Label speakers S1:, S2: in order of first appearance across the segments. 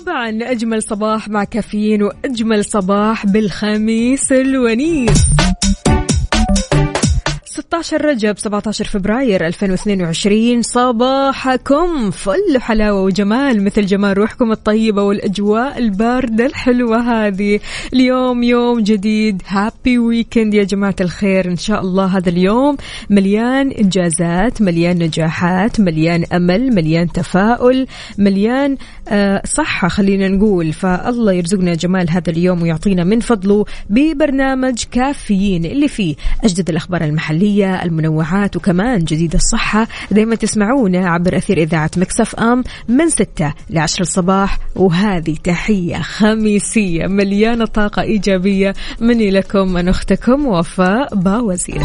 S1: طبعا اجمل صباح مع كافيين وأجمل صباح بالخميس الونيس. 16 رجب 17 فبراير 2022 صباحكم فل حلاوة وجمال مثل جمال روحكم الطيبة والأجواء الباردة الحلوة هذه. اليوم يوم جديد. happy weekend يا جماعة الخير. إن شاء الله هذا اليوم مليان إنجازات مليان نجاحات مليان أمل مليان تفاؤل مليان آه صحة خلينا نقول. فالله يرزقنا جمال هذا اليوم ويعطينا من فضله ببرنامج كافيين اللي فيه أجدد الأخبار المحلية المنوعات وكمان جديد الصحة دايما تسمعونا عبر أثير إذاعة مكسف أم من 6 ل 10 الصباح. وهذه تحية خميسية مليانة طاقة إيجابية مني لكم من أختكم وفاء باوزير.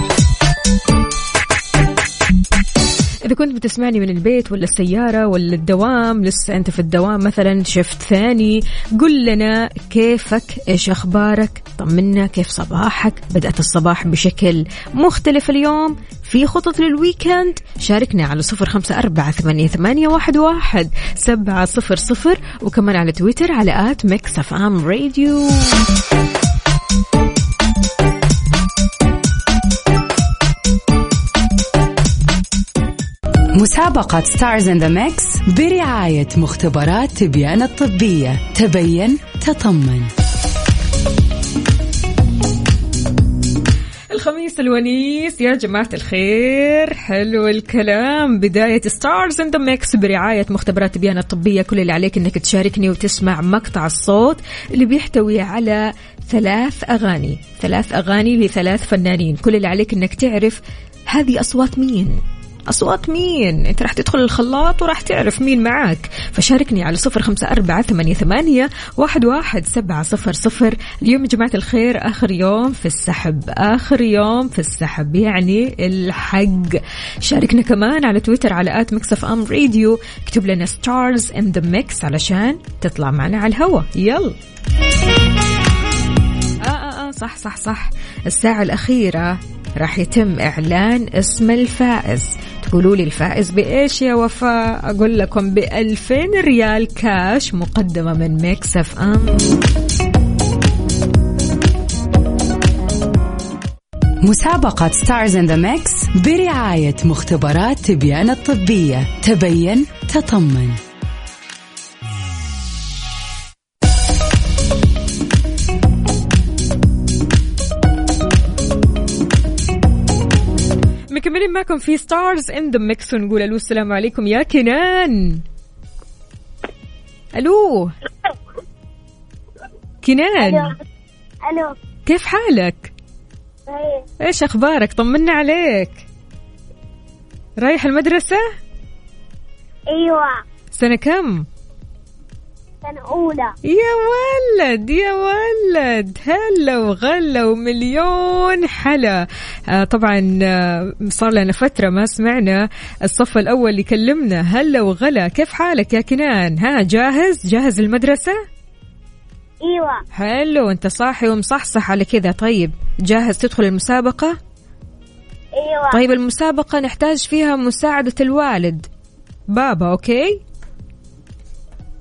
S1: إذا كنت بتسمعني من البيت ولا السيارة ولا الدوام لسه أنت في الدوام مثلا shift ثاني قل لنا كيفك إيش أخبارك؟ طمنا كيف صباحك؟ بدأت الصباح بشكل مختلف اليوم. في خطط لل weekend شاركنا على صفر خمسة أربعة ثمانية, ثمانية واحد, واحد سبعة صفر صفر وكمان على تويتر على at Mix FM Radio.
S2: مسابقة Stars in the Mix برعاية مختبرات تبيان الطبية. تبين تطمن.
S1: الخميس الونيس يا جماعة الخير. حلو الكلام. بداية Stars in the Mix برعاية مختبرات تبيان الطبية. كل اللي عليك إنك تشاركني وتسمع مقطع الصوت اللي بيحتوي على ثلاث أغاني. ثلاث أغاني لثلاث فنانين. كل اللي عليك إنك تعرف هذه أصوات مين. أصوات مين؟ أنت راح تدخل الخلاط وراح تعرف مين معاك. فشاركني على صفر خمسة أربعة ثمانية, واحد, واحد سبعة صفر صفر. اليوم يا جماعة الخير آخر يوم في السحب. آخر يوم في السحب يعني الحق. شاركنا كمان على تويتر على at Mix FM Radio. اكتب لنا Stars in the Mix علشان تطلع معنا على الهوا. يلا. آه آه آه صح صح صح. الساعة الأخيرة. راح يتم إعلان اسم الفائز. تقولوا لي الفائز بإيش يا وفاء؟ أقول لكم بألفين ريال كاش مقدمة من ميكس اف أم.
S2: مسابقة Stars in the Mix برعاية مختبرات تبيان الطبية. تبين تطمن.
S1: مكملين معكم في Stars in the Mix ونقول ألو السلام عليكم يا كنان. ألو. كنان.
S3: ألو.
S1: كيف حالك؟
S3: طيب
S1: إيش أخبارك؟ طمنا عليك. رايح المدرسة؟
S3: أيوه.
S1: سنة كم؟
S3: سنة أولى
S1: يا ولد يا ولد هلا وغلا ومليون حلا. آه طبعا آه صار لنا فترة ما سمعنا الصف الأول يكلمنا. هلا وغلا كيف حالك يا كنان؟ ها جاهز؟ جاهز للمدرسة
S3: إيوه.
S1: حلو انت صاحي ومصحصح على كذا. طيب جاهز تدخل المسابقة؟
S3: إيوه.
S1: طيب المسابقة نحتاج فيها مساعدة الوالد. بابا okay؟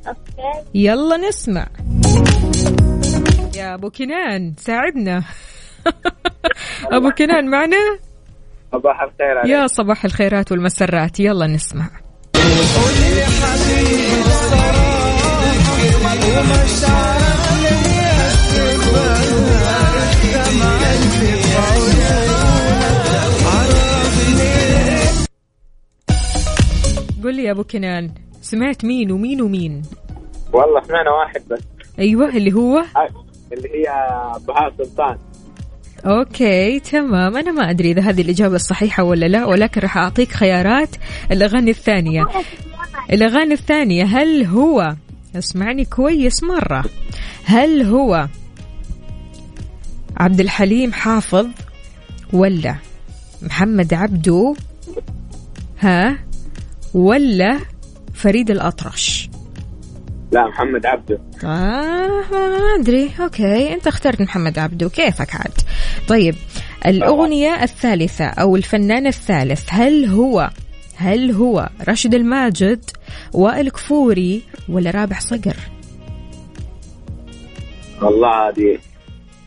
S3: okay.
S1: يلا نسمع. يا أبو كنان ساعدنا. أبو كنان معنا؟
S4: صباح الخير عليك.
S1: يا صباح الخيرات والمسرات. يلا نسمع. قل لي يا أبو كنان سمعت مين ومين ومين؟
S4: والله سمعنا واحد بس.
S1: أيوه اللي هو؟
S4: اللي هي بهاء سلطان.
S1: أوكي تمام. أنا ما أدري إذا هذه الإجابة الصحيحه ولا لا ولكن راح أعطيك خيارات الأغاني الثانية. الأغاني الثانية هل هو؟ اسمعني كويس مرة. هل هو عبد الحليم حافظ ولا محمد عبدو؟ ها؟ ولا فريد الأطرش.
S4: لا محمد عبده.
S1: آه ما أدري. أوكي. أنت اخترت محمد عبدو كيفك عاد؟ طيب الأغنية الثالثة أو الفنان الثالث هل هو هل هو راشد الماجد وائل كفوري ولا رابح صقر؟
S4: والله هذه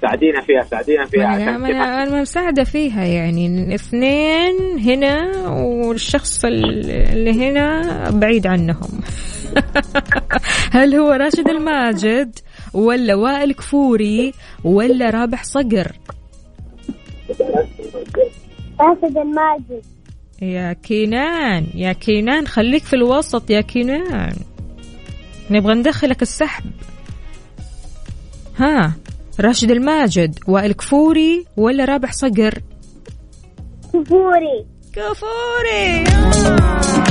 S4: ساعدينا فيها ساعدينا فيها
S1: أنا
S4: عشان كيف
S1: أنا أنا مساعدة فيها يعني. اثنين هنا والشخص اللي هنا بعيد عنهم. هل هو راشد الماجد ولا وائل كفوري ولا رابح صقر؟
S3: راشد الماجد.
S1: يا كينان يا كينان خليك في الوسط يا كينان. نبغى ندخلك السحب. ها؟ راشد الماجد وائل كفوري ولا رابح صقر؟
S3: كفوري.
S1: كفوري. آه.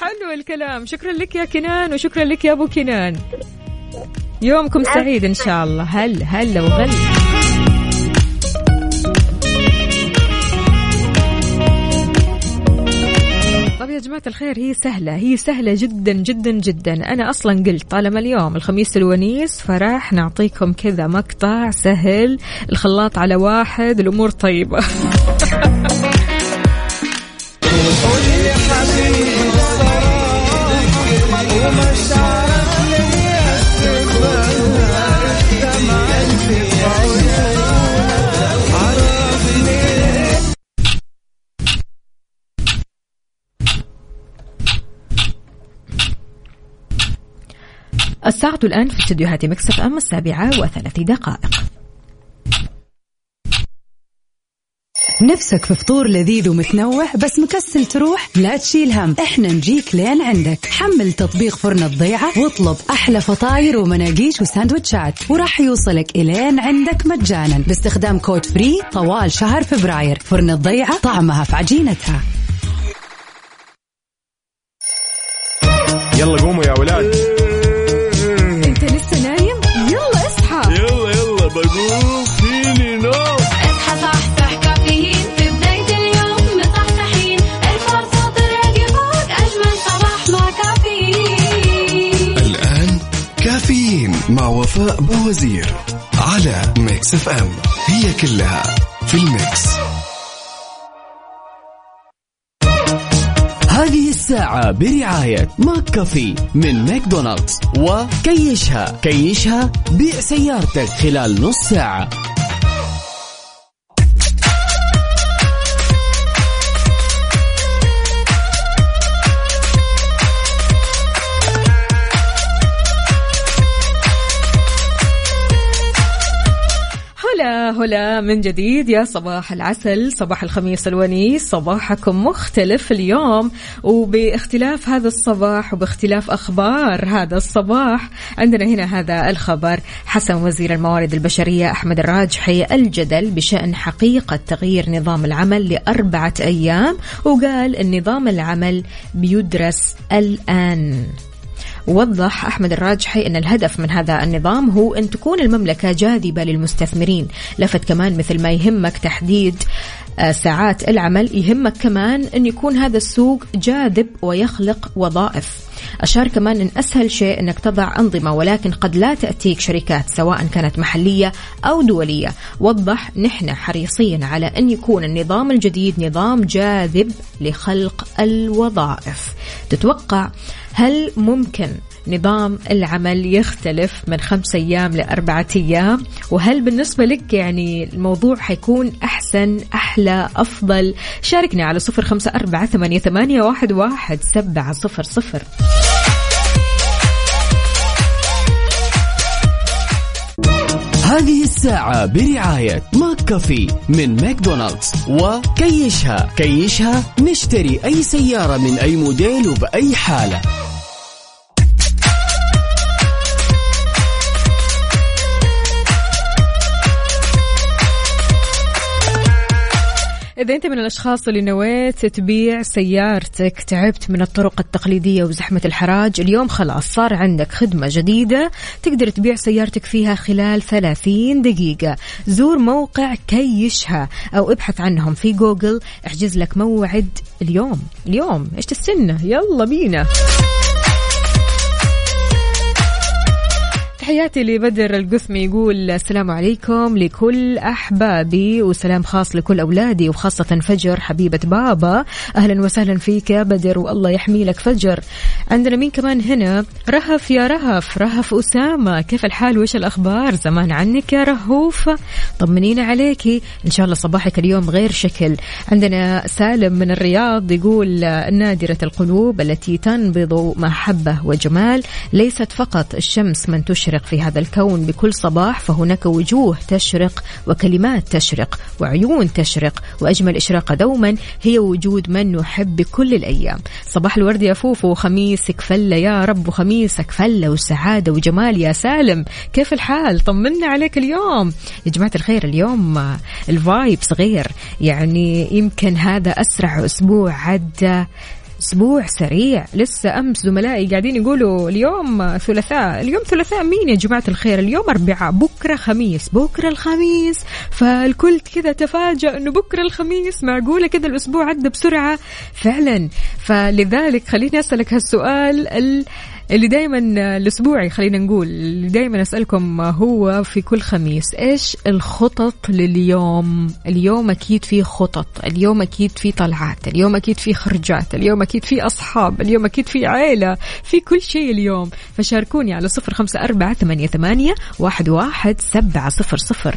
S1: حلو الكلام. شكرا لك يا كنان وشكرا لك يا أبو كنان. يومكم سعيد إن شاء الله. هل هلا وغلا. طيب يا جماعة الخير هي سهلة هي سهلة جدا جدا جدا. أنا أصلا قلت طالما اليوم الخميس الونيس فراح نعطيكم كذا مقطع سهل الخلاط على واحد الأمور طيبة. الساعة الآن في استديوهات Mix FM السابعة وثلاث دقائق.
S2: نفسك في فطور لذيذ ومتنوع بس مكسل تروح؟ لا تشيل هم. إحنا نجيك لين عندك. حمل تطبيق فرن الضيعة واطلب أحلى فطاير ومناقيش وساندوتشات. وراح يوصلك إلين عندك مجانا. باستخدام code free طوال شهر فبراير. فرن الضيعة طعمها في عجينتها.
S5: يلا قوموا يا ولاد.
S6: وفاء باوزير على Mix FM. هي كلها في ال mix.
S7: هذه الساعة برعاية McCafé من ماكدونالدز. وكيشها كيشها بيع سيارتك خلال نص ساعة.
S1: هلا من جديد يا صباح العسل صباح الخميس الونيس صباحكم مختلف اليوم. وباختلاف هذا الصباح وباختلاف أخبار هذا الصباح عندنا هنا هذا الخبر. حسن وزير الموارد البشرية أحمد الراجحي الجدل بشأن حقيقة تغيير نظام العمل لأربعة أيام وقال أن نظام العمل بيدرس الآن. وضح أحمد الراجحي أن الهدف من هذا النظام هو أن تكون المملكة جاذبة للمستثمرين. لفت كمان مثل ما يهمك تحديد آه، ساعات العمل يهمك كمان أن يكون هذا السوق جاذب ويخلق وظائف. أشار كمان أن أسهل شيء أنك تضع أنظمة ولكن قد لا تأتيك شركات سواء كانت محلية أو دولية. وضح نحن حريصين على أن يكون النظام الجديد نظام جاذب لخلق الوظائف. تتوقع هل ممكن نظام العمل يختلف من خمس أيام لأربعة أيام؟ وهل بالنسبة لك يعني الموضوع حيكون أحسن أحلى أفضل؟ شاركني على صفر خمسة أربعة ثمانية, واحد سبعة صفر صفر.
S7: هذه الساعة برعاية McCafé من ماكدونالدز. وكيشها. كيشها نشتري أي سيارة من أي موديل وبأي حالة.
S1: إذا أنت من الأشخاص اللي نويت تبيع سيارتك تعبت من الطرق التقليدية وزحمة الحراج اليوم خلاص صار عندك خدمة جديدة تقدر تبيع سيارتك فيها خلال 30 دقيقة. زور موقع كيشها أو ابحث عنهم في جوجل احجز لك موعد اليوم. اليوم إيش تستنى؟ يلا بينا. تحياتي لبدر القثمي يقول السلام عليكم لكل أحبابي وسلام خاص لكل أولادي وخاصة فجر حبيبة بابا. أهلا وسهلا فيك يا بدر والله يحمي لك فجر. عندنا مين كمان هنا؟ رهف يا رهف رهف أسامة. كيف الحال؟ وإيش الأخبار؟ زمان عنك يا رهوف. طمنينا عليكي إن شاء الله صباحك اليوم غير شكل. عندنا سالم من الرياض يقول نادرة القلوب التي تنبض محبة وجمال ليست فقط الشمس من تشرق في هذا الكون بكل صباح فهناك وجوه تشرق وكلمات تشرق وعيون تشرق وأجمل إشراقة دوما هي وجود من نحب بكل الأيام. صباح الورد يا فوفو خميسك فلة يا رب وخميسك فلة وسعادة وجمال يا سالم. كيف الحال؟ طمنا عليك اليوم. يا جماعة الخير اليوم آه، الفايب صغير يعني يمكن هذا أسرع أسبوع عدى أسبوع سريع. لسه أمس زملائي قاعدين يقولوا اليوم ثلاثاء اليوم ثلاثاء مين يا جماعة الخير؟ اليوم أربعاء بكرة خميس بكرة الخميس. فالكل كذا تفاجأ إنه بكرة الخميس معقولة كذا الأسبوع عدى بسرعة. فعلا. فلذلك خليني أسألك هالسؤال ال اللي دائما الأسبوعي خلينا نقول اللي دائما أسألكم هو في كل خميس إيش الخطط لليوم؟ اليوم أكيد في خطط اليوم أكيد في طلعات اليوم أكيد في خرجات اليوم أكيد في أصحاب اليوم أكيد في عيلة في كل شيء اليوم. فشاركوني على صفر خمسة أربعة ثمانية, ثمانية واحد, واحد سبعة صفر صفر.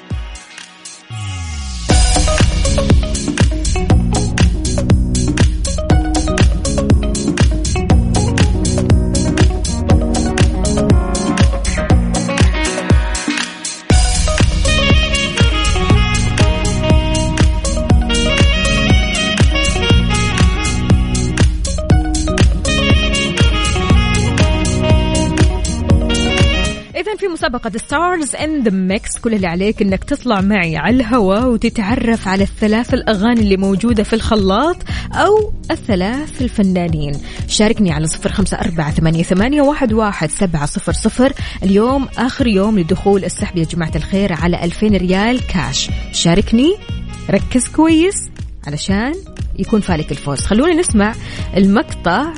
S1: مسابقة Stars in the Mix كل اللي عليك إنك تطلع معي على الهواء وتتعرف على الثلاث الأغاني اللي موجودة في الخلاط أو الثلاث الفنانين. شاركني على صفر خمسة أربعة ثمانية, ثمانية واحد, واحد سبعة صفر صفر. اليوم آخر يوم لدخول السحب يا جماعة الخير على ألفين ريال كاش شاركني ركز كويس علشان يكون فالك الفوز. خلونا نسمع المقطع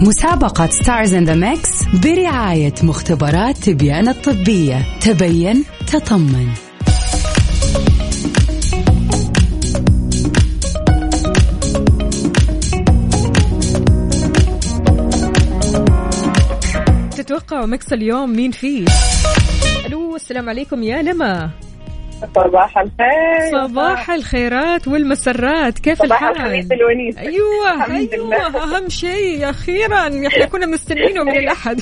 S2: مسابقة Stars in the Mix برعاية مختبرات تبيان الطبية. تبين تطمن.
S1: تتوقعوا mix اليوم مين فيه؟ السلام عليكم يا لما
S8: صباح الخير.
S1: صباح الخيرات والمسرات. كيف
S8: صباح
S1: الحال؟
S8: الخميس الونيس.
S1: أيوه
S8: أيوه.
S1: أهم شيء أخيرا. إحنا كنا مستنينه من الأحد.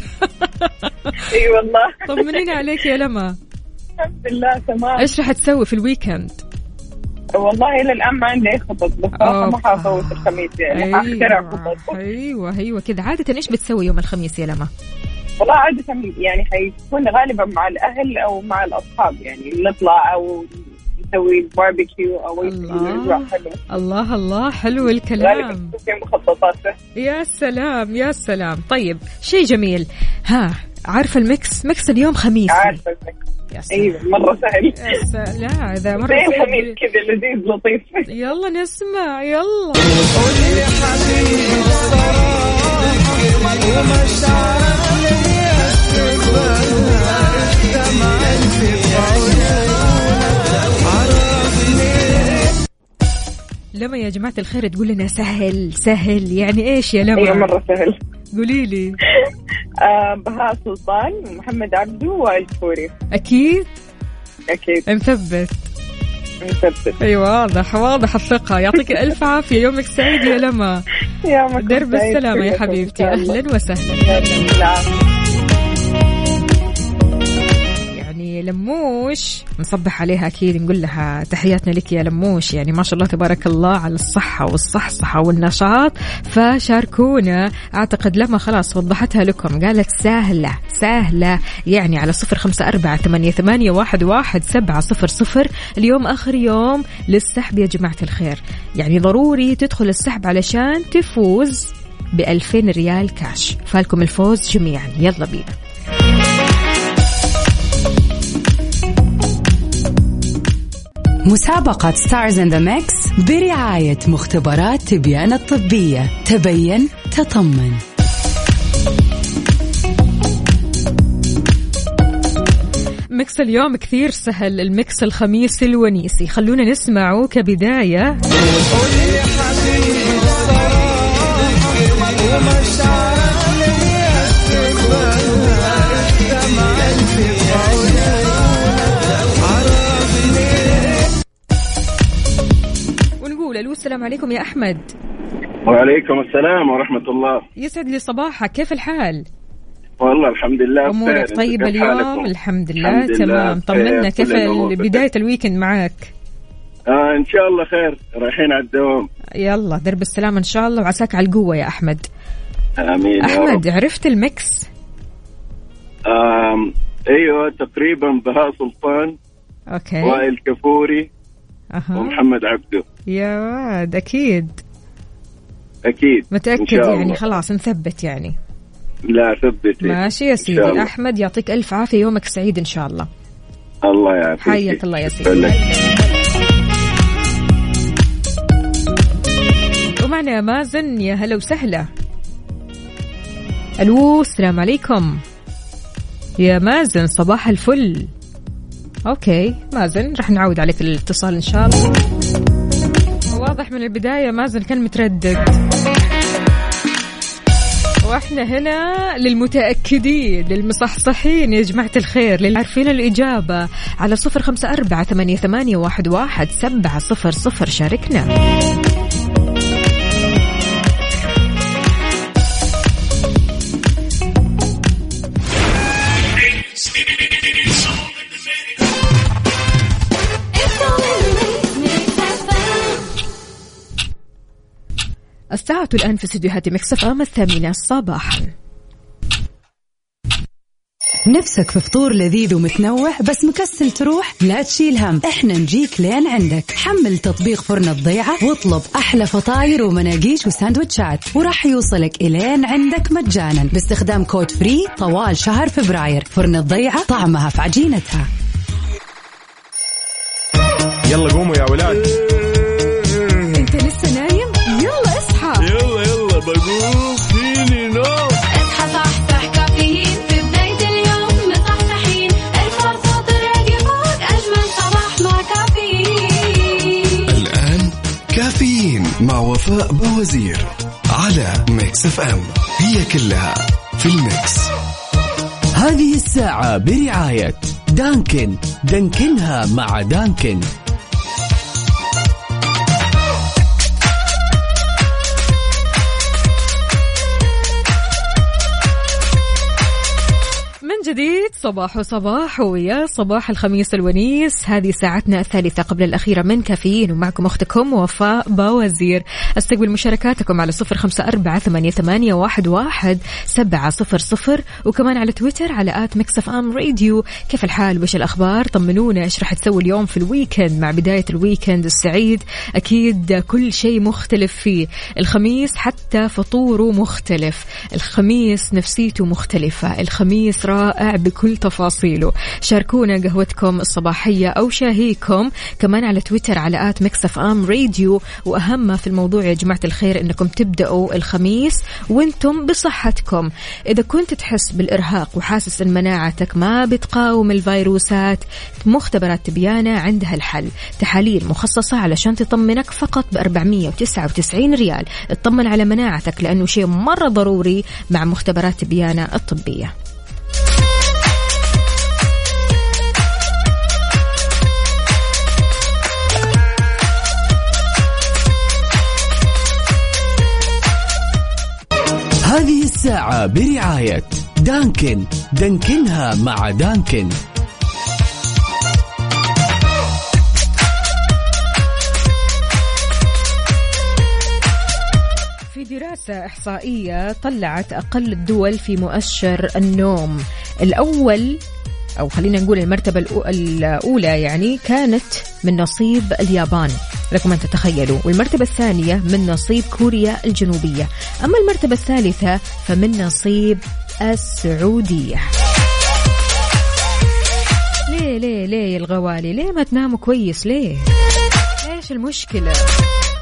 S8: أي والله.
S1: طمنينا عليك يا لما
S8: الحمد لله تمام.
S1: إيش راح تسوي في ال weekend؟
S8: والله إلى الآن ما عندي أي خطط بس ما حأفوت الخميس يعني. حاخترع
S1: أيوه
S8: خطط.
S1: أيوه أيوه. كذا عادة إيش بتسوي يوم الخميس يا لما
S8: والله عادة يعني حيكون غالبا مع الأهل أو مع الأصحاب يعني نطلع أو نسوي باربيكيو أو
S1: الله.
S8: حلو
S1: الله الله. حلو الكلام. يا سلام يا سلام. طيب شيء جميل. ها عارفه ال mix؟ mix اليوم خميسي.
S8: عارفه ال
S1: mix. سلام
S8: أيوه مرة سهل.
S1: لا إذا مرة
S8: زي
S1: صعب.
S8: الخميس كذا لذيذ لطيف.
S1: يلا نسمع يلا. لما يا جماعة الخير تقول لنا سهل سهل يعني إيش يا
S8: أيوه
S1: لما
S8: مرة سهل.
S1: قولي لي.
S8: آه بهاء سلطان محمد عبده وائل كفوري
S1: أكيد؟
S8: أكيد.
S1: مثبت.
S8: نثبت
S1: أي واضح واضح الثقة. يعطيك ألف عافية يومك سعيد يا لما.
S8: يومكم
S1: درب السلامة يا حبيبتي. أهلا وسهلا. لموش. نصبح عليها أكيد نقول لها تحياتنا لك يا لموش. يعني ما شاء الله تبارك الله على الصحة والصحصحة والنشاط. فشاركونا. أعتقد لما خلاص وضحتها لكم قالت سهلة سهلة. يعني على صفر خمسة أربعة ثمانية, ثمانية واحد, واحد سبعة صفر صفر. اليوم آخر يوم للسحب يا جماعة الخير. يعني ضروري تدخل السحب علشان تفوز ب 2000 ريال كاش. فالكم الفوز جميعا. يلا بينا.
S2: مسابقة Stars in the Mix برعاية مختبرات تبيان الطبية. تبين تطمن.
S1: mix اليوم كثير سهل ال mix الخميس الونيسي. خلونا نسمعه كبداية ونقول ألو السلام عليكم يا أحمد.
S4: وعليكم السلام ورحمة الله.
S1: يسعد لي صباحك. كيف الحال؟
S4: والله الحمد لله
S1: أمورك.
S4: طيبة
S1: اليوم؟ الحمد لله
S4: الحمد
S1: تمام. طمنا كيف.
S4: بداية
S1: ال weekend معاك؟
S4: آه إن شاء الله خير. رايحين على الدوام.
S1: يلا درب السلامة إن شاء الله وعساك على القوة يا أحمد.
S4: آمين يا أحمد.
S1: عرفت ال mix
S4: آم أيوه تقريبا بهاء سلطان
S1: أوكي.
S4: وائل كفوري.
S1: أها.
S4: ومحمد عبده.
S1: يا واد أكيد.
S4: أكيد إن متأكد
S1: يعني. خلاص نثبت يعني.
S4: لا ثبتي
S1: ماشي يا سيدي. أحمد يعطيك ألف عافية يومك سعيد إن شاء الله.
S4: الله يعافيك.
S1: حياك الله يا سيدي. ومعنا مازن يا هلا وسهلا. ألو السلام عليكم. يا مازن صباح الفل. أوكي مازن رح نعود عليك الاتصال إن شاء الله. واضح من البداية مازن كان متردد. وإحنا هنا للمتأكدين للمصحصحين يا جماعة الخير للي عارفين الإجابة. على صفر خمسة أربعة ثمانية واحد, واحد سبعة صفر صفر شاركنا. الساعة الآن في استديوهات Mix FM الثامنة صباحا
S2: نفسك في فطور لذيذ ومتنوع بس مكسل تروح؟ لا تشيل هم إحنا نجيك لين عندك. حمل تطبيق فرن الضيعة واطلب أحلى فطاير ومناقيش وساندوتشات وراح يوصلك إلين عندك مجانا باستخدام code free طوال شهر فبراير. فرن الضيعة طعمها في عجينتها.
S5: يلا قوموا يا ولاد.
S9: مع
S6: وفاء بوازير على Mix FM. هي كلها في ال mix.
S7: هذه الساعة برعاية دانكن. دانكنها مع دانكن.
S1: جديد. صباح صباح ويا صباح الخميس الونيس. هذه ساعتنا الثالثة قبل الأخيرة من كافيين ومعكم أختكم وفاء باوزير. أستقبل مشاركاتكم على صفر خمسة أربعة ثمانية, واحد, سبعة صفر صفر وكمان على تويتر على at Mix FM Radio. كيف الحال؟ وش الأخبار؟ طمنونا إيش راح تسوي اليوم في ال weekend؟ مع بداية ال weekend السعيد أكيد كل شيء مختلف فيه. الخميس حتى فطوره مختلف الخميس نفسيته مختلفة الخميس رائع. بكل تفاصيله. شاركونا قهوتكم الصباحية أو شاهيكم كمان على تويتر على at Mix FM Radio. وأهم ما في الموضوع يا جماعة الخير أنكم تبدأوا الخميس وإنتم بصحتكم. إذا كنت تحس بالإرهاق وحاسس أن مناعتك ما بتقاوم الفيروسات مختبرات تبيانة عندها الحل. تحاليل مخصصة علشان تطمنك فقط ب 499 ريال. اطمن على مناعتك لأنه شيء مرة ضروري مع مختبرات تبيانة الطبية.
S7: الساعة برعاية دانكن. دانكنها مع دانكن.
S1: في دراسة إحصائية طلعت أقل الدول في مؤشر النوم. الأول أو خلينا نقول المرتبة الأو- الأولى يعني كانت من نصيب اليابان. لكم أن تتخيلوا. والمرتبة الثانية من نصيب كوريا الجنوبية. أما المرتبة الثالثة فمن نصيب السعودية. ليه ليه ليه الغوالي؟ ليه ما تناموا كويس؟ ليه؟ إيش المشكلة؟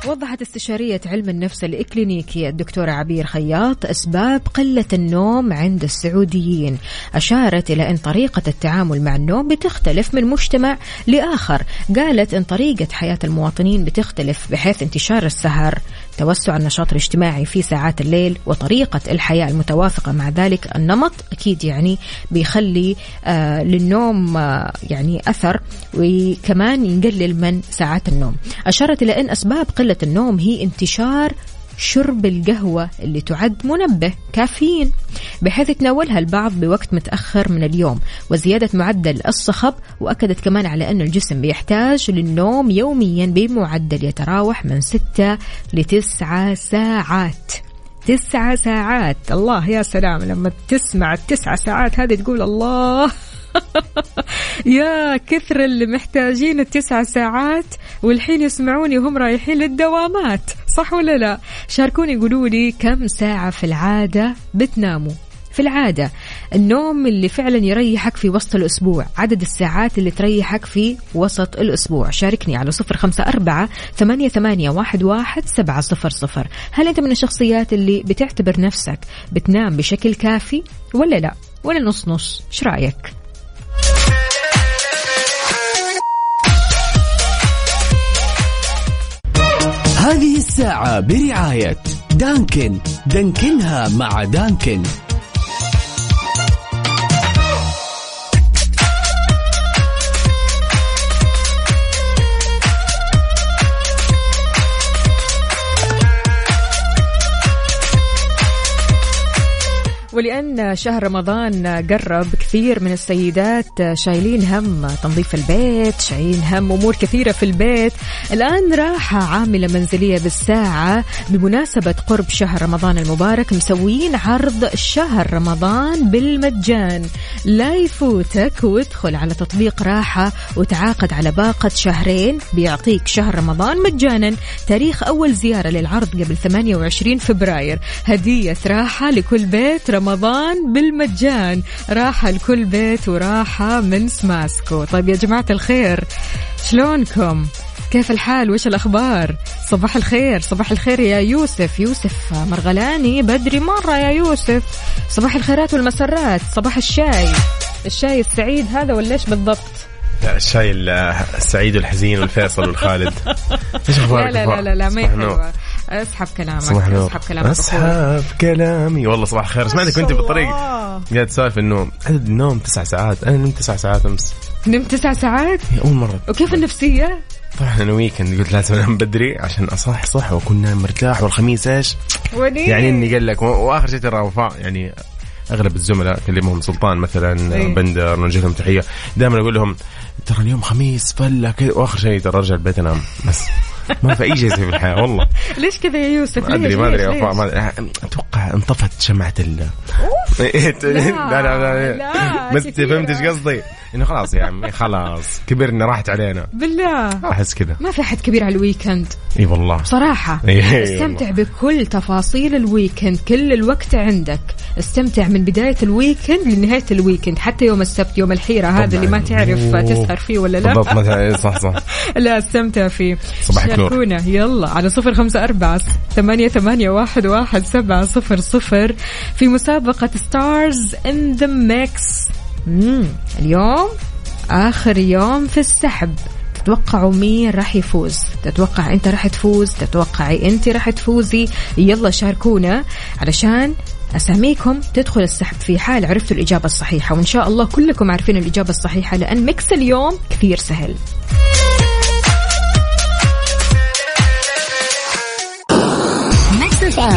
S1: وضحت استشارية علم النفس الإكلينيكي الدكتورة عبير خياط أسباب قلة النوم عند السعوديين. أشارت إلى أن طريقة التعامل مع النوم بتختلف من مجتمع لآخر. قالت أن طريقة حياة المواطنين بتختلف بحيث انتشار السهر. توسع النشاط الاجتماعي في ساعات الليل وطريقة الحياة المتوافقة مع ذلك. النمط أكيد يعني بيخلي آه للنوم آه يعني أثر وكمان يقلل من ساعات النوم. أشارت إلى أن أسباب قلة النوم هي انتشار شرب القهوة اللي تعد منبه كافيين. بحيث يتناولها البعض بوقت متأخر من اليوم وزيادة معدل الصخب وأكدت كمان على أن الجسم بيحتاج للنوم يوميا بمعدل يتراوح من 6 ل 9 ساعات. تسعة ساعات. الله يا سلام لما تسمع التسعة ساعات هذه تقول الله. يا كثر اللي محتاجين التسع ساعات والحين يسمعوني وهم رايحين للدوامات صح ولا لا؟ شاركوني قولوا لي كم ساعة في العادة بتناموا؟ في العادة النوم اللي فعلا يريحك في وسط الأسبوع عدد الساعات اللي تريحك في وسط الأسبوع. شاركني على صفر خمسة أربعة ثمانية, ثمانية واحد, واحد سبعة صفر صفر. هل أنت من الشخصيات اللي بتعتبر نفسك بتنام بشكل كافي ولا لا؟ ولا نص نص إيش رأيك؟
S7: هذه الساعة برعاية دانكن. دانكنها مع دانكن.
S1: ولأن شهر رمضان قرب كثير من السيدات شايلين هم تنظيف البيت شايلين هم أمور كثيرة في البيت. الآن راحة عاملة منزلية بالساعة بمناسبة قرب شهر رمضان المبارك مسويين عرض شهر رمضان بالمجان. لا يفوتك وادخل على تطبيق راحة وتعاقد على باقة شهرين بيعطيك شهر رمضان مجانا. تاريخ أول زيارة للعرض قبل 28 فبراير. هدية راحة لكل بيت رمضان. بالمجان. راحة لكل بيت وراحة من سماسكو. طيب يا جماعة الخير شلونكم؟ كيف الحال؟ وش الأخبار؟ صباح الخير صباح الخير يا يوسف. يوسف مرغلاني بدري مرة يا يوسف. صباح الخيرات والمسرات صباح الشاي. الشاي السعيد هذا ولا إيش بالضبط؟
S5: لا الشاي ال- السعيد والحزين والفيصل والخالد. إيش
S1: لا لا لا لا, لا ما
S5: النور.
S1: اسحب كلامك
S5: صباح النور.
S1: اسحب كلامك.
S5: اسحب كلامي. والله صباح الخير. سمعتك كنت بالطريق. قاعد تسولف انه عدد النوم تسع ساعات. أنا نمت تسع ساعات أمس.
S1: نمت تسع ساعات؟
S5: أول مرة.
S1: وكيف النفسية؟
S5: طبعا أنا ويكند قلت لازم أنام بدري عشان اصح صح وأكون نايم مرتاح. والخميس
S1: إيش؟
S5: يعني إني قال لك وآخر شيء ترى وفاء يعني أغلب الزملاء كلمهم سلطان مثلا
S1: إيه.
S5: بندر نوجه لهم تحية. دائما أقول لهم ترى اليوم خميس فله كذا. وآخر شيء ترى أرجع البيت أنام. بس. ما في أي شيء يصير في الحياة والله.
S1: ليش كذا يا يوسف؟
S5: ما
S1: أدري؟
S5: ما أدري. أتوقع انطفت شمعة ال لا لا لا,
S1: لا،
S5: بس. فهمت إيش قصدي؟ إنه خلاص يا عمي خلاص. كبرنا راحت علينا.
S1: بالله.
S5: أحس كذا.
S1: ما في أحد كبير على ال
S5: weekend. إي والله.
S1: بصراحة
S5: إيه
S1: استمتع بكل تفاصيل ال weekend كل الوقت عندك. استمتع من بداية ال weekend لنهاية ال weekend حتى يوم السبت يوم الحيرة هذا اللي ما تعرف. تسهر فيه ولا لا.
S5: بالضبط صح صح.
S1: لا استمتع فيه.
S5: صباحك.
S1: شاركونا يلا على صفر خمسة أربعة ثمانية, ثمانية واحد, واحد سبعة صفر صفر في مسابقة Stars in the Mix اليوم آخر يوم في السحب. تتوقعوا مين راح يفوز؟ تتوقع أنت راح تفوز؟ تتوقعي أنت راح تفوزي؟ يلا شاركونا علشان أساميكم تدخل السحب في حال عرفتوا الإجابة الصحيحة. وإن شاء الله كلكم عارفين الإجابة الصحيحة لأن mix اليوم كثير سهل.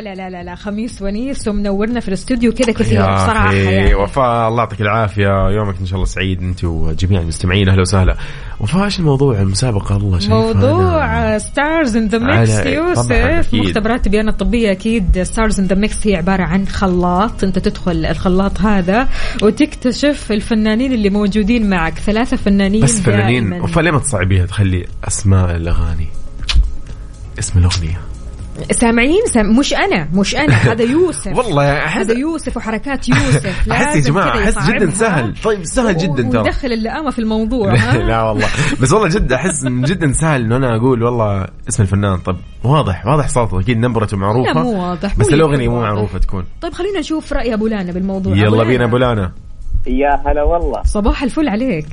S1: لا لا لا لا لا خميس ونيس ومنورنا في الاستوديو كذا كثير
S5: بصراحة
S1: يعني.
S5: وفاء الله يعطيك العافية. يومك إن شاء الله سعيد أنت وجميع المستمعين أهلا وسهلا. وفاء إيش الموضوع؟ المسابقة الله شايف
S1: موضوع Stars in
S5: the Mix
S1: يوسف. مختبرات تبيان الطبية أكيد Stars in the Mix هي عبارة عن خلاط. أنت تدخل الخلاط هذا وتكتشف الفنانين اللي موجودين معك. ثلاثة فنانين
S5: بس فنانين. وفاء ليه ما تصعبيها؟ تخلي أسماء الأغاني اسم الأغنية.
S1: سامعين؟ سام... مش أنا مش أنا. هذا يوسف.
S5: والله احس
S1: هذا يوسف وحركات يوسف.
S5: أحس يا
S1: جماعة
S5: أحس جدا. سهل. طيب سهل جدا ترى.
S1: ودخل اللئامة في الموضوع ها؟
S5: لا والله. بس والله جد أحس جدا سهل إنه أنا أقول والله اسم الفنان. طب واضح واضح صوته. أكيد نبرته معروفة.
S1: لا مو واضح.
S5: بس
S1: الأغنية
S5: مو. معروفة تكون.
S1: طيب خلينا نشوف رأي أبو لانا بالموضوع.
S5: يلا. بينا أبو لانا.
S4: يا هلا والله.
S1: صباح الفل عليك.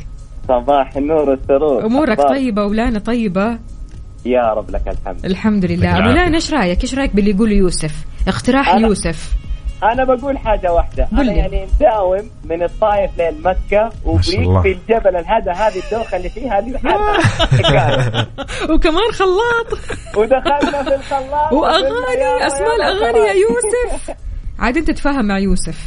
S4: صباح النور والسرور. أمورك؟
S1: طيبة ولانا طيبة؟
S4: يا رب لك الحمد
S1: الحمد لله
S5: أبو.
S1: لانا إيش رأيك إيش رأيك باللي يقوله يوسف اقتراح
S4: أنا-
S1: يوسف
S4: أنا بقول حاجة واحدة
S1: قل
S4: أنا
S1: لي.
S4: يعني مداوم من الطايف لمكه
S5: شاء الله.
S4: وبيك في الجبل هذا هذه الدوخة اللي فيها هذه حكاية.
S1: وكمان خلاط
S4: ودخلنا في الخلاط
S1: وأغاني
S4: أسماء
S1: الأغاني يا. يوسف عاد أنت تتفاهم مع يوسف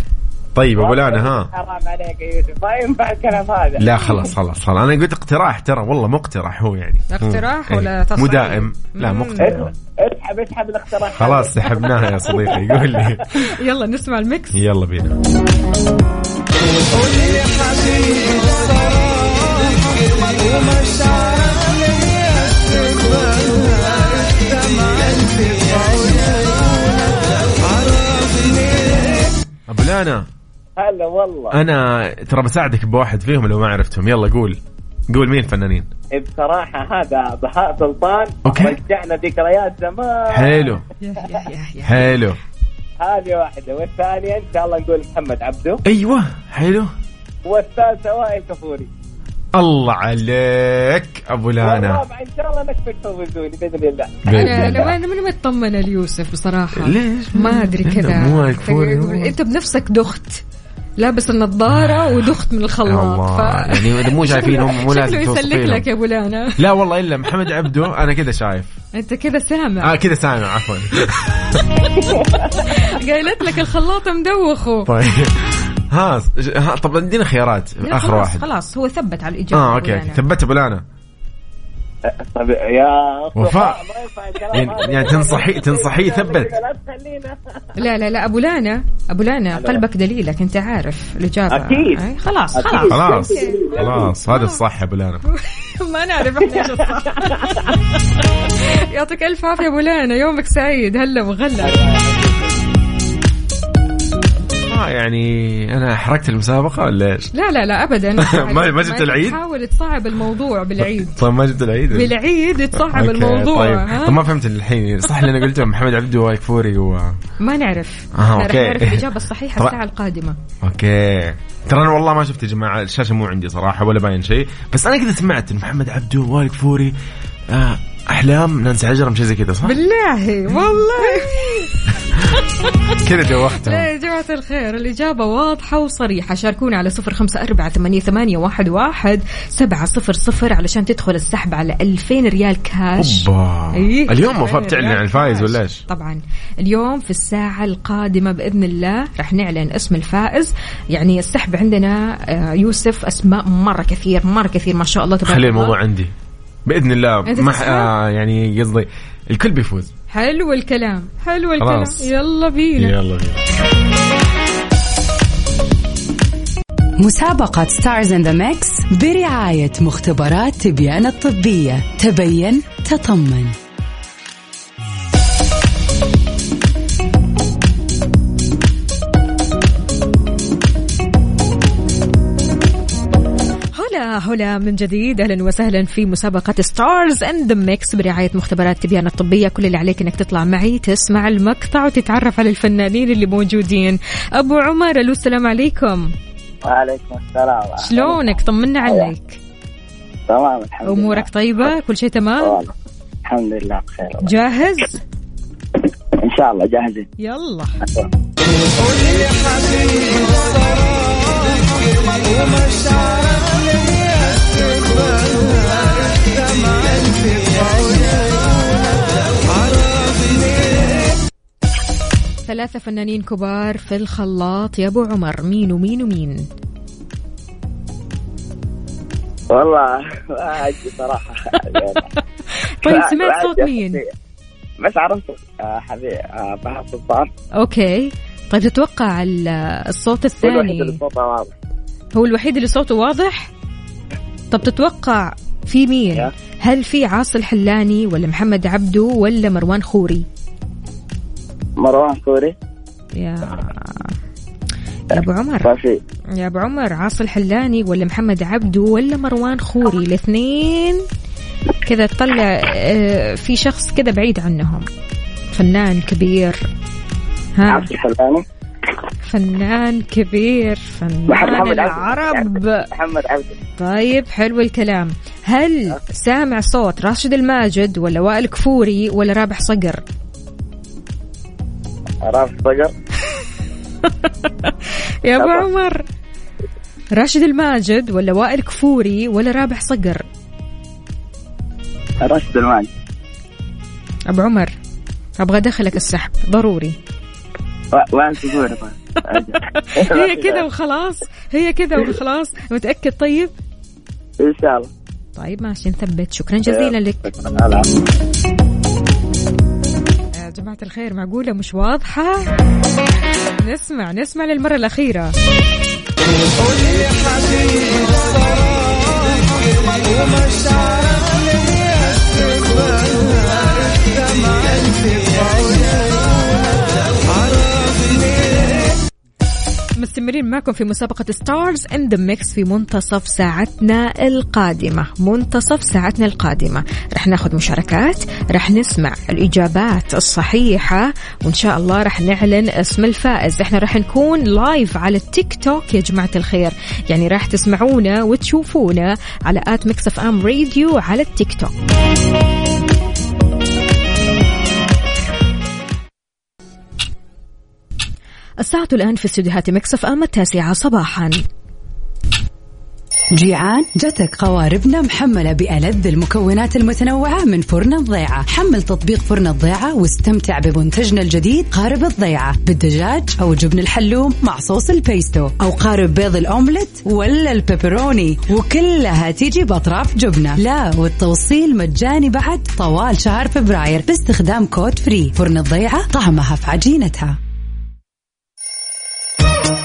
S5: طيب أبو لانا ها.
S4: حرام عليك يا يوسف. ما ينفع الكلام هذا.
S5: لا خلاص خلاص خلاص. أنا قلت اقتراح ترى والله مو اقتراح هو يعني.
S1: اقتراح. ولا
S5: إيه.
S1: تصعيد؟
S5: مو دائم. لا. اقتراح.
S4: اسحب اسحب الاقتراح
S5: خلاص سحبناها يا صديقي قول لي.
S1: يلا نسمع الميكس.
S5: يلا بينا. أبو لانا
S4: هلا والله.
S5: أنا ترى بساعدك بواحد فيهم لو ما عرفتهم. يلا قول. قول مين الفنانين؟
S4: بصراحة هذا بهاء سلطان.
S5: أوكي.
S4: رجعنا ذكريات زمان.
S5: حلو. حلو.
S4: هذه واحدة. والثانية إن شاء الله نقول محمد عبده.
S5: أيوه. حلو.
S4: والثالثة وائل كفوري.
S5: الله عليك أبو لانا.
S4: إن شاء الله انك بتفوزوني بإذن الله.
S5: أنا.
S1: أنا ما- أنا مطمنه ليوسف بصراحة.
S5: ليش؟
S1: ما
S5: أدري
S1: كذا.
S5: مو.
S1: أنت بنفسك دخت. لابس النظارة ودخت من الخلاط.
S5: الله. يعني إذا مو شايفينهم مو لازم
S1: يسلك لك يا أبو لانا
S5: لا والله إلا محمد عبده أنا كذا شايف.
S1: أنت كذا سامع.
S5: آه كذا سامع عفوا.
S1: قايلت لك الخلاط مدوخه
S5: طيب. ها ها، طب ادينا خيارات آخر
S1: خلاص
S5: واحد.
S1: خلاص هو ثبت على الإجابة
S5: آه
S1: أوكي.
S5: ثبت أبو لانا
S4: طيب يا
S5: وفاء. يعني. يعني تنصحي تنصحيه ثبت
S4: لا
S1: لا لا أبو لانا أبو لانا قلبك دليلك أنت عارف الإجابة
S4: أكيد.
S1: أي خلاص. خلاص
S5: خلاص. خلاص هذا الصح يا أبو لانا
S1: ما نعرف إحنا إيش الصح يعطيك ألف عافية أبو لانا يومك سعيد هلا وغلا
S5: آه يعني أنا حركت المسابقة ولا إيش؟
S1: لا لا لا ابدا.
S5: ما- ما جبت العيد؟
S1: تحاول تصعب الموضوع بالعيد.
S5: طيب ما جبت العيد؟
S1: بالعيد تصعب الموضوع
S5: طيب. ما فهمت الحين. صح اللي أنا قلته محمد عبده وايك فوري و
S1: ما نعرف. رح
S5: okay.
S1: نعرف الإجابة
S5: الصحيحة.
S1: الساعة القادمة.
S5: okay. ترى أنا والله ما شفت يا جماعة الشاشة مو عندي صراحة ولا باين شيء. بس أنا كذا سمعت ان محمد عبده ووائل كفوري آه أحلام نانسي عجرم شيء زي كذا صح؟
S1: بالله والله.
S5: كذا دوختهم
S1: لا يا جماعة الخير. الإجابة واضحة وصريحة. شاركونا على صفر خمسة أربعة ثمانية, ثمانية واحد, واحد سبعة صفر صفر علشان تدخل السحب على ألفين ريال كاش.
S5: أوبا.
S1: إيه،
S5: اليوم وفاء
S1: 2000
S5: بتعلن
S1: ريال
S5: عن الفايز
S1: كاش.
S5: ولا إيش؟
S1: طبعا. اليوم في الساعة القادمة بإذن الله رح نعلن اسم الفائز. يعني السحب عندنا آه، يوسف أسماء مرة كثير مرة كثير ما شاء الله تبارك
S5: خلي
S1: الله.
S5: الموضوع عندي. بإذن الله ما؟ آه يعني قصدي الكل بيفوز.
S1: حلو الكلام حلو الكلام.
S5: خلاص.
S1: يلا بينا.
S5: يلا بينا.
S2: مسابقة Stars in the Mix برعاية مختبرات تبيان الطبية. تبين تطمن.
S1: هلا هلا من جديد. أهلا وسهلا في مسابقة Stars in the Mix برعاية مختبرات تبيان الطبية. كل اللي عليك إنك تطلع معي تسمع المقطع وتتعرف على الفنانين اللي موجودين. أبو عمر ألو السلام عليكم.
S4: وعليكم السلام.
S1: شلونك؟ طمنا عليك.
S4: تمام الحمد لله.
S1: أمورك طيبة؟ كل شيء تمام.
S4: الحمد لله بخير.
S1: جاهز؟
S4: إن
S10: شاء الله جاهزين.
S1: يلا. ثلاثة فنانين كبار في الخلاط. يا أبو عمر مين ومين ومين؟
S10: والله ما ادري صراحة.
S1: طيب سمعت صوت مين.
S10: بس عرفت. آه، حبيبي آه، بهاء سلطان.
S1: أوكي. طيب تتوقع ال- الصوت
S10: هو الوحيد اللي
S1: الثاني
S10: صوته واضح.
S1: هو الوحيد اللي صوته واضح؟ طب تتوقع في مين. هل في عاصي الحلاني ولا محمد عبده ولا مروان خوري؟
S10: مروان خوري
S1: يا يا أبو عمر.
S10: ما في
S1: يا أبو عمر عاصي الحلاني ولا محمد عبده ولا مروان خوري؟ الاثنين كذا تطلع آه، في شخص كذا بعيد عنهم. فنان كبير. ها؟
S10: عبد الحلاني.
S1: فنان كبير فنان
S10: محمد.
S1: العرب.
S10: محمد عبده
S1: طيب حلو الكلام. هل سامع صوت راشد الماجد ولا وائل كفوري ولا رابح صقر؟
S10: راس صقر
S1: يا
S10: أبو.
S1: عمر. راشد الماجد ولا وائل كفوري ولا رابح صقر؟
S10: راشد الماجد.
S1: أبو عمر أبغى أدخلك السحب ضروري.
S10: و- وين تقول طيب؟
S1: هي كذا وخلاص هي كذا وخلاص. متأكد طيب؟
S10: إن شاء الله.
S1: طيب ماشي نثبت. شكرا جزيلا لك. جماعة الخير معقولة مش واضحة؟ نسمع نسمع للمرة الأخيرة. مستمرين معكم في مسابقة Stars in the Mix في منتصف ساعتنا القادمة. منتصف ساعتنا القادمة. رح ناخذ مشاركات رح نسمع الإجابات الصحيحة وإن شاء الله رح نعلن اسم الفائز. إحنا رح نكون live على التيك توك يا جماعة الخير. يعني راح تسمعونا وتشوفونا على at Mix FM Radio على التيك توك الساعة الآن في استديوهات Mix FM التاسعة صباحا.
S2: جيعان جتك قواربنا محملة بألذ المكونات المتنوعة من فرن الضيعة. حمل تطبيق فرن الضيعة واستمتع بمنتجنا الجديد قارب الضيعة. بالدجاج أو جبن الحلوم مع صوص البيستو أو قارب بيض الأومليت ولا البيبروني. وكلها تيجي بأطراف جبنة. لا والتوصيل مجاني بعد طوال شهر فبراير. باستخدام كود free. فرن الضيعة طعمها في عجينتها.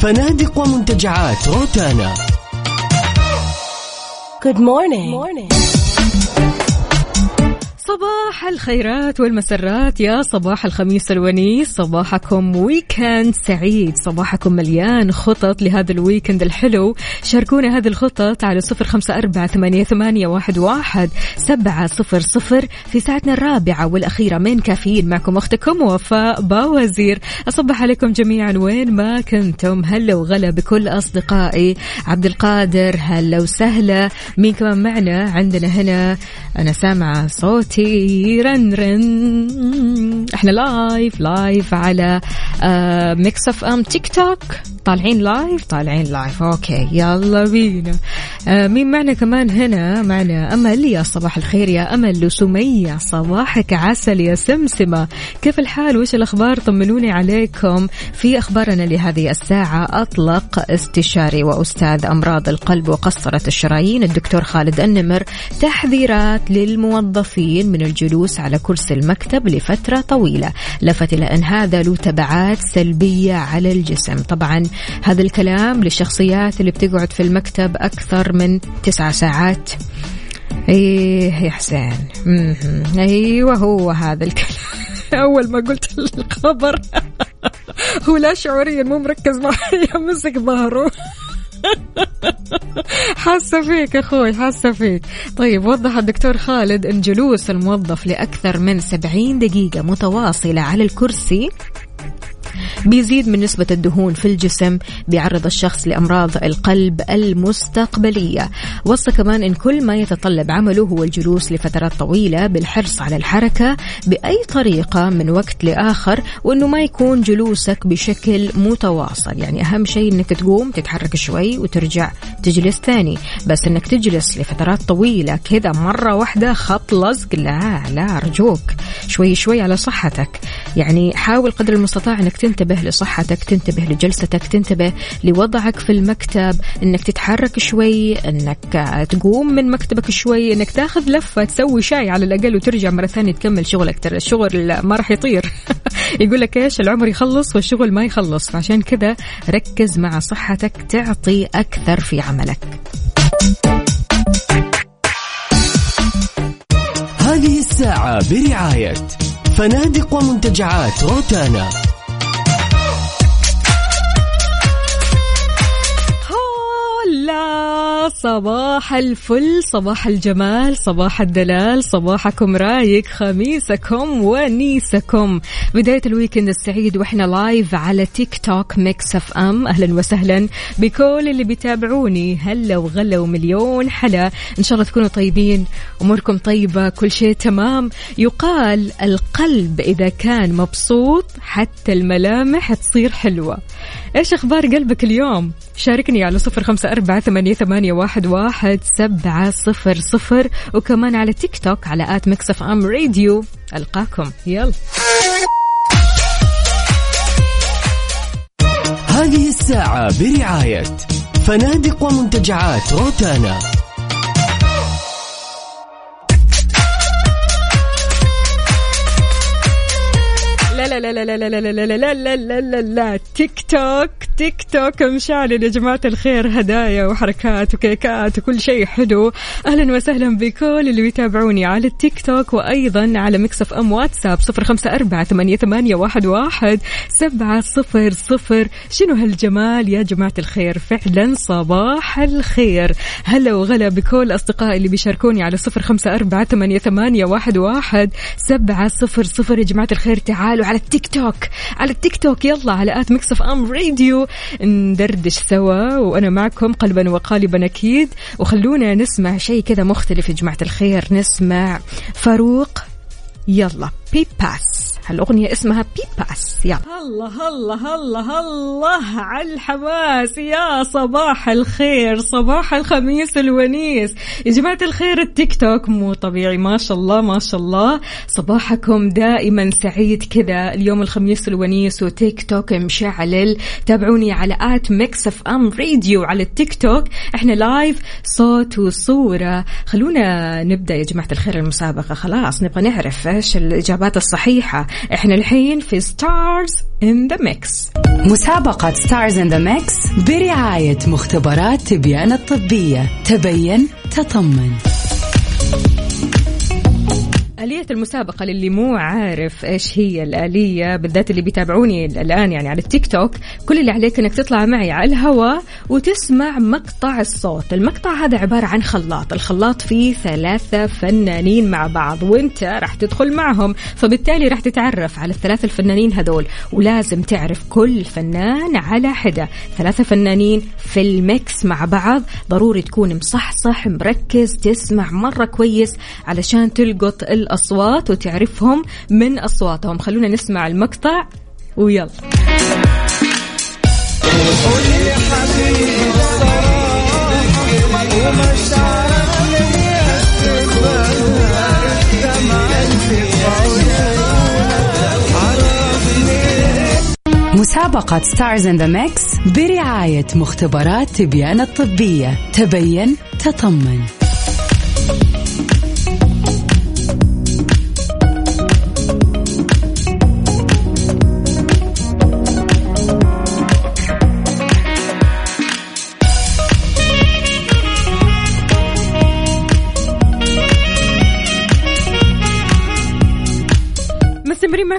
S7: فنادق ومنتجعات روتانا
S11: Good morning. morning.
S1: صباح الخيرات والمسرات. يا صباح الخميس الونيس صباحكم weekend سعيد. صباحكم مليان خطط لهذا ال weekend الحلو. شاركونا هذه الخطط على صفر خمسة أربعة ثمانية, واحد سبعة صفر صفر في ساعتنا الرابعة والأخيرة من كافيين. معكم أختكم وفاء باوزير. أصبح عليكم جميعا وين ما كنتم. هلا وغلا بكل أصدقائي. عبد القادر هلا وسهلا. مين كمان معنا؟ عندنا هنا أنا سامعة صوتي. رن رن. إحنا live live على Mix FM تيك توك طالعين live طالعين live okay. يلا بينا. آه مين معنا كمان هنا؟ معنا امل يا صباح الخير يا أمل. وسمية. صباحك عسل يا سمسمة. كيف الحال؟ وش الأخبار؟ طمنوني عليكم. في أخبارنا لهذه الساعة. أطلق استشاري وأستاذ أمراض القلب وقسطرة الشرايين. الدكتور خالد النمر. تحذيرات للموظفين من الجلوس على كرسي المكتب لفترة طويلة. لفت إلى أن هذا له تبعات سلبية على الجسم. طبعا هذا الكلام للشخصيات اللي بتقعد في المكتب أكثر من تسعة ساعات. إيه يا حسين. أيوه هو هذا الكلام. أول ما قلت الخبر. هو لا شعوريا مو مركز معي مسك ظهره. حاسة فيك أخوي حاسة فيك. طيب وضح الدكتور خالد إن جلوس الموظف لأكثر من 70 دقيقة متواصلة على الكرسي. بيزيد من نسبة الدهون في الجسم بيعرض الشخص لأمراض القلب المستقبلية. وصى كمان إن كل ما يتطلب عمله هو الجلوس لفترات طويلة بالحرص على الحركة بأي طريقة من وقت لآخر وإنه ما يكون جلوسك بشكل متواصل. يعني أهم شيء إنك تقوم تتحرك شوي وترجع تجلس ثاني. بس إنك تجلس لفترات طويلة كذا مرة واحدة خط لزق. لا لا أرجوك. شوي شوي على صحتك. يعني حاول قدر المستطاع إنك تنتبه لصحتك تنتبه لجلستك تنتبه لوضعك في المكتب إنك تتحرك شوي إنك تقوم من مكتبك شوي إنك تاخذ لفة تسوي شاي على الأقل وترجع مرة ثانية تكمل شغلك. ترى الشغل ما راح يطير. يقول لك إيش العمر يخلص والشغل ما يخلص. فعشان كذا ركز مع صحتك تعطي أكثر في عملك.
S7: هذه الساعة برعاية فنادق ومنتجعات روتانا.
S1: صباح الفل صباح الجمال صباح الدلال صباحكم رايق خميسكم ونيسكم. بداية ال weekend السعيد وإحنا live على تيك توك Mix FM أهلا وسهلا بكل اللي بيتابعوني. هلا وغلا ومليون حلا. إن شاء الله تكونوا طيبين أموركم طيبة كل شيء تمام. يقال القلب إذا كان مبسوط حتى الملامح تصير حلوة. إيش أخبار قلبك اليوم؟ شاركني على صفر خمسة أربعة ثمانية, ثمانية واحد, واحد سبعة صفر صفر وكمان على تيك توك على at Mix FM Radio. ألقاكم. يلا.
S7: هذه الساعة برعاية فنادق ومنتجعات روتانا.
S1: لا لا لا لا لا لا لا لا لا لا لا لا لا تيك توك تيك توك مشعل يا جماعة الخير هدايا وحركات وكيكات وكل شيء حلو أهلا وسهلا بكل اللي بيتابعوني على التيك توك وأيضا على Mix FM واتساب صفر خمسة أربعة ثمانية, ثمانية واحد, واحد سبعة صفر صفر شنو هالجمال يا جماعة الخير فعلا صباح الخير هلا وغلا بكل أصدقائي اللي بيشاركوني على صفر خمسة أربعة ثمانية, ثمانية واحد, واحد سبعة صفر صفر يا جماعة الخير تعالوا على التيك توك. على التيك توك يلا على at Mix FM Radio. ندردش سوا وأنا معكم قلبا وقالبا أكيد. وخلونا نسمع شيء كذا مختلف يا جماعة الخير. نسمع فاروق. يلا بي باس هالأغنية اسمها بي باس يلا. الله الله الله الله على الحماس. يا صباح الخير. صباح الخميس الونيس. يا جماعة الخير التيك توك مو طبيعي. ما شاء الله ما شاء الله. صباحكم دائما سعيد كذا. اليوم الخميس الونيس وتيك توك مشعلل. تابعوني على at Mix FM Radio على التيك توك. إحنا live صوت وصورة. خلونا نبدأ يا جماعة الخير المسابقة. خلاص نبغى نعرف إيش الإجابات الصحيحة. إحنا الحين في Stars in the Mix
S2: مسابقة Stars in the Mix برعاية مختبرات تبيان الطبية. تبين تطمن.
S1: آلية المسابقة للي مو عارف إيش هي الآلية بالذات اللي بيتابعوني الآن يعني على التيك توك كل اللي عليك إنك تطلع معي على الهواء وتسمع مقطع الصوت. المقطع هذا عبارة عن خلاط الخلاط فيه ثلاثة فنانين مع بعض وإنت راح تدخل معهم فبالتالي راح تتعرف على الثلاثة الفنانين هذول. ولازم تعرف كل فنان على حدة. ثلاثة فنانين في الميكس مع بعض ضروري تكون مصحصح مركز تسمع مرة كويس علشان تلقط الأصوات وتعرفهم من أصواتهم. خلونا نسمع المقطع ويلا.
S2: مسابقة Stars in the Mix برعاية مختبرات تبيان الطبية. تبين تطمن.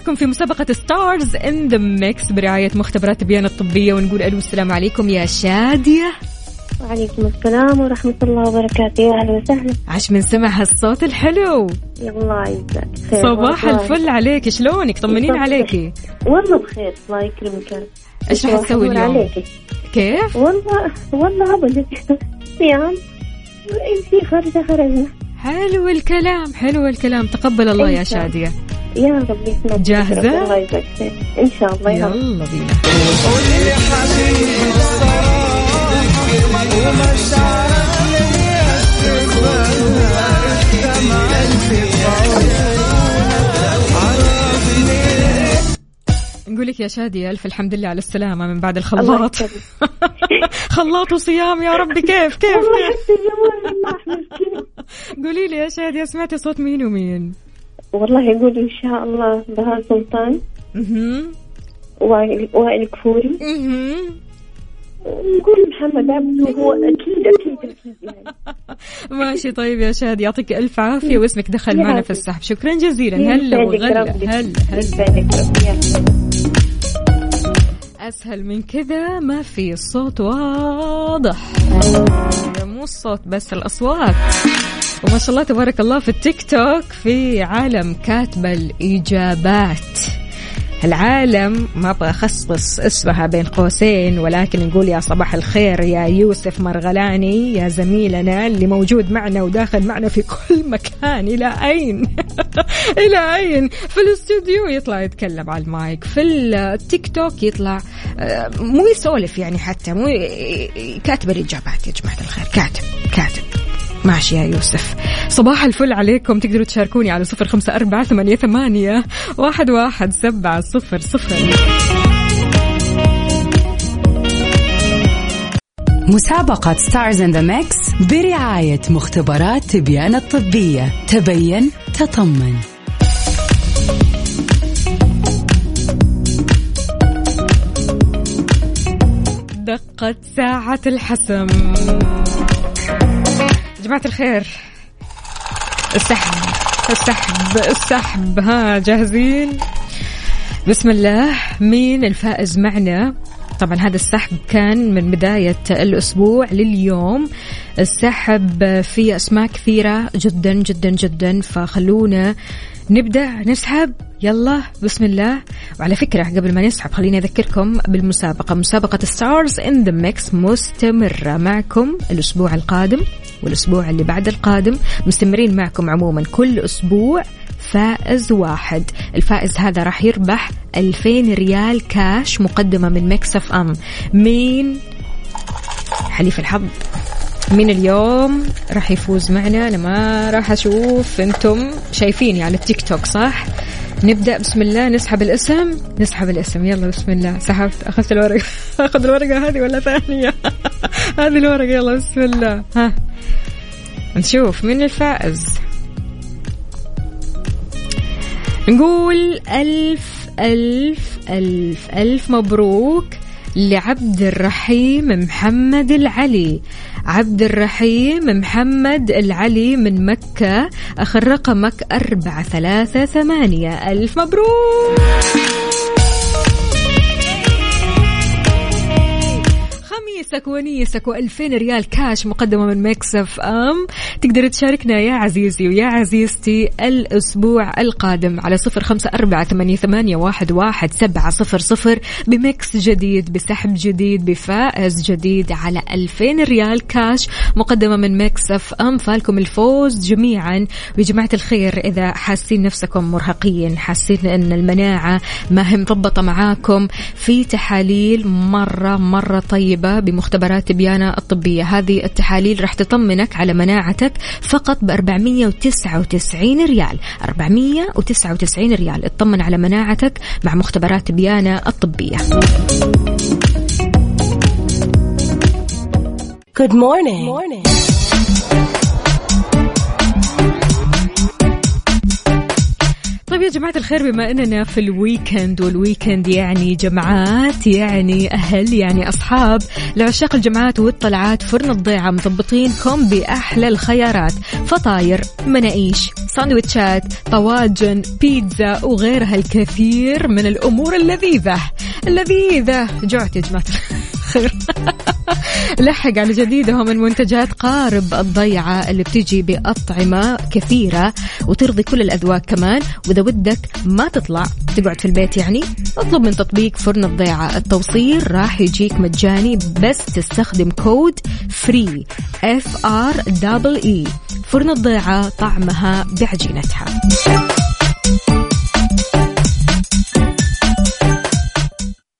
S1: معكم في مسابقة Stars in the Mix برعاية مختبرات بيان الطبية ونقول ألو السلام عليكم يا شادية.
S3: وعليكم السلام ورحمة الله وبركاته أهلا وسهلا.
S1: عاش من سمع هالصوت الحلو.
S3: الله يجزاك
S1: صباح. الفل عليك شلونك؟ طمنين عليكي.
S3: والله بخير الله يكرمك
S1: إيش راح تسوي اليوم؟
S3: عليكي
S1: كيف؟
S3: والله والله أبدا. صيام. في خرجة خرجنا
S1: حلو الكلام حلو الكلام. تقبل الله يا
S3: إن شاء الله.
S1: شادية
S3: يا رب يسمعك
S1: جاهزة؟
S3: الله إن شاء الله
S1: يلا بينا. نقول لك يا شادية ألف الحمد لله على السلامة من بعد الخلاط. خلاط وصيام يا ربي كيف كيف قولي لي يا شادية سمعتي صوت مين ومين
S3: والله يقول إن شاء الله بهاء سلطان. وائل وائل كفوري. نقول محمد عبده هو أكيد أكيد أكيد يعني
S1: ماشي طيب يا شادي يعطيك ألف عافية واسمك دخل معنا. في السحب شكرا جزيلا هلا وغلا. هلا هلا. أسهل من كذا ما في الصوت واضح. مو الصوت بس الأصوات. وما شاء الله تبارك الله في التيك توك في عالم كاتبة الإجابات. العالم ما أبغى أخصص اسمها بين قوسين ولكن نقول يا صباح الخير يا يوسف مرغلاني يا زميلنا اللي موجود معنا وداخل معنا في كل مكان. إلى أين؟ إلى أين؟ في الاستوديو يطلع يتكلم على المايك في التيك توك يطلع آه، مو يسولف يعني حتى مو كاتب الإجابات يا جماعة الخير. كاتب كاتب. ماشي يا يوسف. صباح الفل عليكم. تقدروا تشاركوني على صفر خمسة أربعة ثمانية, ثمانية واحد, واحد سبعة صفر صفر.
S2: مسابقة Stars in the Mix برعاية مختبرات تبيان الطبية. تبين تطمن.
S1: دقت ساعة الحسم. جماعة الخير. السحب السحب السحب. ها جاهزين؟ بسم الله. مين الفائز معنا؟ طبعا هذا السحب كان من بداية الأسبوع لليوم. السحب فيه أسماء كثيرة جدا جدا جدا. فخلونا نبدأ نسحب. يلا بسم الله. وعلى فكرة قبل ما نسحب خليني أذكركم بالمسابقة. مسابقة Stars in the Mix مستمرة. معكم الأسبوع القادم. والأسبوع اللي بعد القادم. مستمرين معكم عموما كل أسبوع فائز واحد. الفائز هذا راح يربح 2000 ريال كاش مقدمة من Mix FM. مين؟ حليف الحظ. مين اليوم راح يفوز معنا؟ أنا ما راح أشوف. أنتم شايفيني على التيك توك صح؟ نبدأ بسم الله نسحب الاسم. نسحب الاسم يلا بسم الله. سحبت أخذت الورقة. أخذ الورقة هذه ولا ثانية؟ هذه الورقة يلا بسم الله. ها. نشوف مين الفائز. نقول ألف ألف ألف ألف مبروك لعبد الرحيم محمد العلي. عبد الرحيم محمد العلي من مكة. آخر رقمك أربعة ثلاثة ثمانية. ألف مبروك. خميسك ونيسك وألفين ريال كاش مقدمة من Mix FM تقدر تشاركنا يا عزيزي ويا عزيزتي الأسبوع القادم على صفر خمسة أربعة ثمانية, ثمانية واحد, واحد سبعة صفر صفر ب mix جديد بسحب جديد بفائز جديد على ألفين ريال كاش مقدمة من مكسف أم فالكم الفوز جميعا. ويا جماعة الخير إذا حاسين نفسكم مرهقين حاسين أن المناعة ما هي مربطة معاكم في تحاليل مرة مرة طيبة بمختبرات بيانا الطبية هذه التحاليل راح تطمنك على مناعتك فقط ب 499 ريال 499 ريال اطمن على مناعتك مع مختبرات بيانا الطبية
S11: Good morning. morning.
S1: طيب يا جماعة الخير بما أننا في ال weekend وال weekend يعني جمعات يعني أهل يعني أصحاب لعشاق الجمعات والطلعات فرن الضيعة مضبطينكم بأحلى الخيارات. فطاير مناقيش ساندويتشات طواجن بيتزا وغيرها الكثير من الأمور اللذيذة. اللذيذة. جعت يا جماعة الخير لحق على جديدهم من منتجات قارب الضيعة اللي بتجي بأطعمة كثيرة وترضي كل الأذواق كمان. وإذا ودك ما تطلع تقعد في البيت يعني اطلب من تطبيق فرن الضيعة. التوصيل راح يجيك مجاني بس تستخدم code free F R double E فرن الضيعة طعمها بعجينتها.